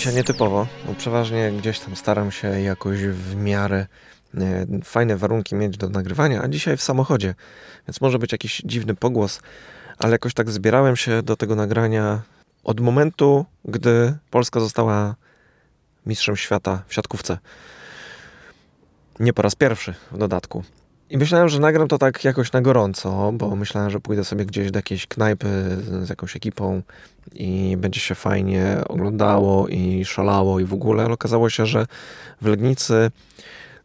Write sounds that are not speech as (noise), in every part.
dzisiaj nietypowo, bo przeważnie gdzieś tam staram się jakoś w miarę e, fajne warunki mieć do nagrywania, a dzisiaj w samochodzie, więc może być jakiś dziwny pogłos, ale jakoś tak zbierałem się do tego nagrania od momentu, gdy Polska została mistrzem świata w siatkówce. Nie po raz pierwszy w dodatku. I myślałem, że nagram to tak jakoś na gorąco, bo myślałem, że pójdę sobie gdzieś do jakiejś knajpy z jakąś ekipą i będzie się fajnie oglądało i szalało i w ogóle, ale okazało się, że w Legnicy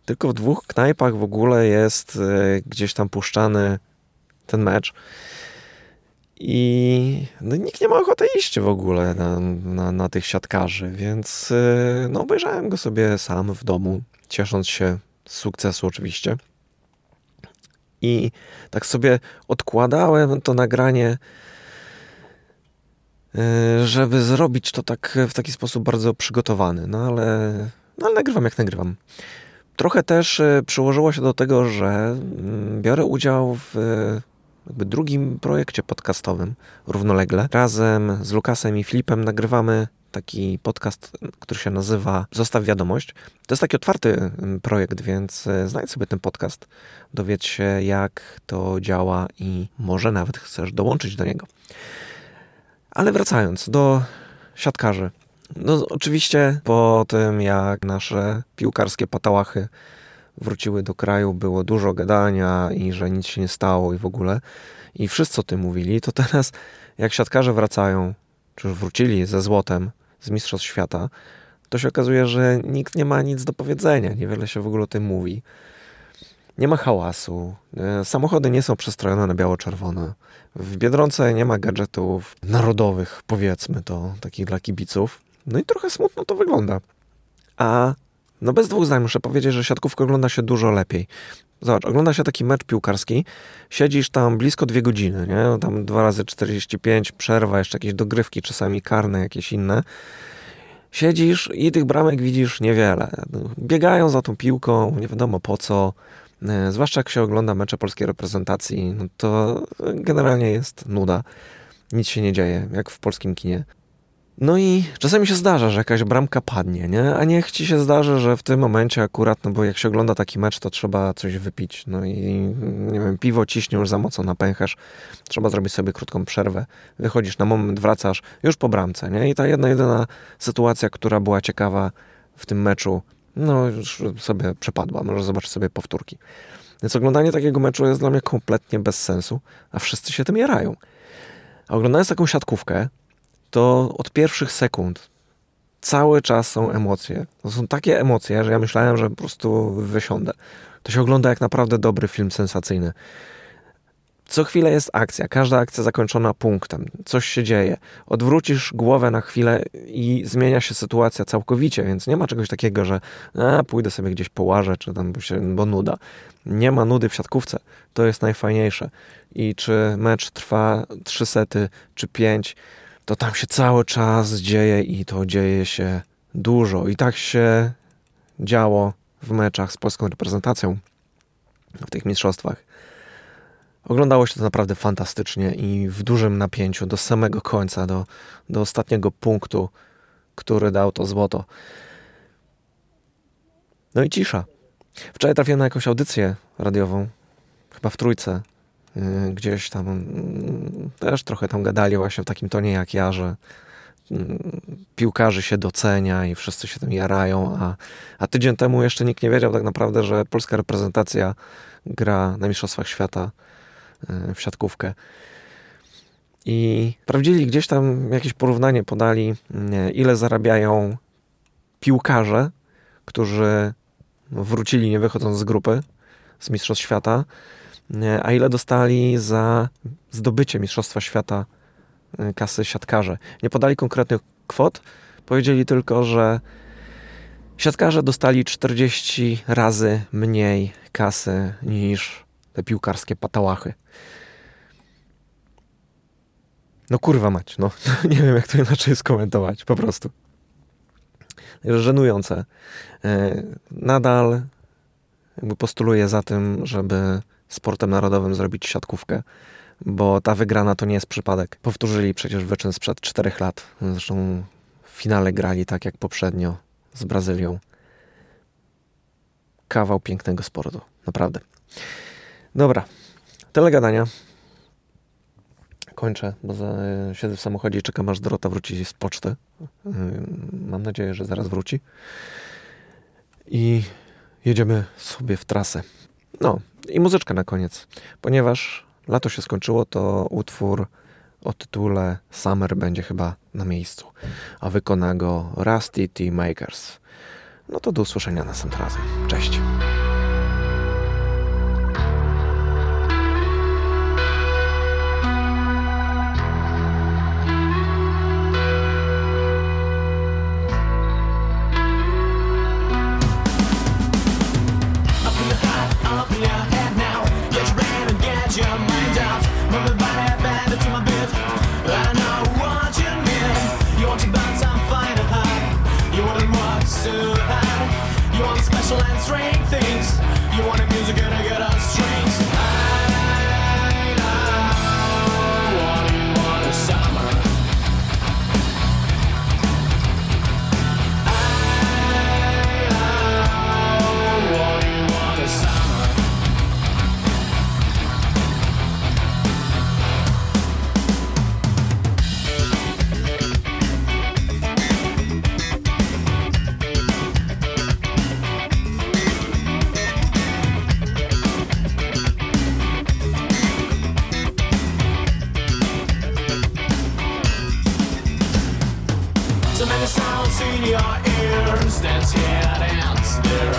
tylko w dwóch knajpach w ogóle jest e, gdzieś tam puszczany ten mecz. I no, nikt nie ma ochoty iść w ogóle na, na, na tych siatkarzy, więc e, no, obejrzałem go sobie sam w domu, ciesząc się z sukcesu oczywiście. I tak sobie odkładałem to nagranie, e, żeby zrobić to tak w taki sposób bardzo przygotowany. No ale, no ale nagrywam jak nagrywam. Trochę też e, przyłożyło się do tego, że mm, biorę udział w jakby drugim projekcie podcastowym równolegle. Razem z Lukasem i Filipem nagrywamy taki podcast, który się nazywa Zostaw Wiadomość. To jest taki otwarty mm, projekt, więc e, znajdź sobie ten podcast, dowiedz się jak to działa i może nawet chcesz dołączyć do niego. Ale wracając do siatkarzy. No oczywiście po tym jak nasze piłkarskie patałachy wróciły do kraju, było dużo gadania i że nic się nie stało i w ogóle. I wszyscy o tym mówili, to teraz jak siatkarze wracają, czy już wrócili ze złotem z Mistrzostw Świata, to się okazuje, że nikt nie ma nic do powiedzenia, niewiele się w ogóle o tym mówi. Nie ma hałasu, e, samochody nie są przestrojone na biało-czerwone. W Biedronce nie ma gadżetów narodowych, powiedzmy to, takich dla kibiców. No i trochę smutno to wygląda. A no bez dwóch zdań muszę powiedzieć, że siatkówka ogląda się dużo lepiej. Zobacz, ogląda się taki mecz piłkarski, siedzisz tam blisko dwie godziny, nie? No tam dwa razy 45, przerwa, jeszcze jakieś dogrywki, czasami karne, jakieś inne. Siedzisz i tych bramek widzisz niewiele. Biegają za tą piłką, nie wiadomo po co. E, zwłaszcza jak się ogląda mecze polskiej reprezentacji, no to generalnie jest nuda. Nic się nie dzieje, jak w polskim kinie. No i czasami się zdarza, że jakaś bramka padnie, nie? A niech ci się zdarzy, że w tym momencie akurat, no bo jak się ogląda taki mecz, to trzeba coś wypić. No i nie wiem, piwo ciśnie już za mocno na pęcherz. Trzeba zrobić sobie krótką przerwę. Wychodzisz na moment, wracasz już po bramce, nie? I ta jedna, jedyna sytuacja, która była ciekawa w tym meczu, no już sobie przepadła. Może zobaczyć sobie powtórki. Więc oglądanie takiego meczu jest dla mnie kompletnie bez sensu, a wszyscy się tym jarają. A oglądając taką siatkówkę, to od pierwszych sekund cały czas są emocje. To są takie emocje, że ja myślałem, że po prostu wysiądę. To się ogląda jak naprawdę dobry film sensacyjny. Co chwilę jest akcja, każda akcja zakończona punktem, coś się dzieje. Odwrócisz głowę na chwilę i zmienia się sytuacja całkowicie, więc nie ma czegoś takiego, że a, pójdę sobie gdzieś połażę, czy tam, bo, nuda. Nie ma nudy w siatkówce. To jest najfajniejsze. I czy mecz trwa trzy sety, czy pięć, to tam się cały czas dzieje i to dzieje się dużo. I tak się działo w meczach z polską reprezentacją w tych mistrzostwach. Oglądało się to naprawdę fantastycznie i w dużym napięciu do samego końca, do, do ostatniego punktu, który dał to złoto. No i cisza. Wczoraj trafiłem na jakąś audycję radiową, chyba w trójce, gdzieś tam mm, też trochę tam gadali właśnie w takim tonie jak ja, że mm, piłkarzy się docenia i wszyscy się tym jarają, a, a tydzień temu jeszcze nikt nie wiedział tak naprawdę, że polska reprezentacja gra na Mistrzostwach Świata y, w siatkówkę. I sprawdzili gdzieś tam jakieś porównanie, podali, ile zarabiają piłkarze, którzy wrócili nie wychodząc z grupy z Mistrzostw Świata a ile dostali za zdobycie Mistrzostwa Świata y, kasy siatkarze. Nie podali konkretnych kwot, powiedzieli tylko, że siatkarze dostali 40 razy mniej kasy niż te piłkarskie patałachy. No kurwa mać, no (laughs) nie wiem jak to inaczej skomentować, po prostu. Żenujące. Y, nadal jakby postuluję za tym, żeby sportem narodowym zrobić siatkówkę, bo ta wygrana to nie jest przypadek. Powtórzyli przecież wyczyn sprzed czterech lat. Zresztą finale grali tak jak poprzednio z Brazylią. Kawał pięknego sportu, naprawdę. Dobra, tyle gadania. Kończę, bo za, siedzę w samochodzie i czekam aż Dorota wróci z poczty. Mam nadzieję, że zaraz wróci. I jedziemy sobie w trasę. No i muzyczka na koniec, ponieważ lato się skończyło, to utwór o tytule Summer będzie chyba na miejscu, a wykona go Rusty T. Makers. No to do usłyszenia następnym razem. Cześć. to. You want special and strange things. You want a music and I get on strings. In your ears that's yet ends there.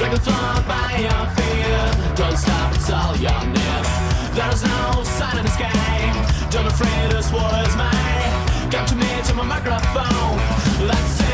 Like a fly by your fear, don't stop, it's all you need. There's no sign in the sky, don't be afraid this war is mine. Come to me to my microphone, let's sing.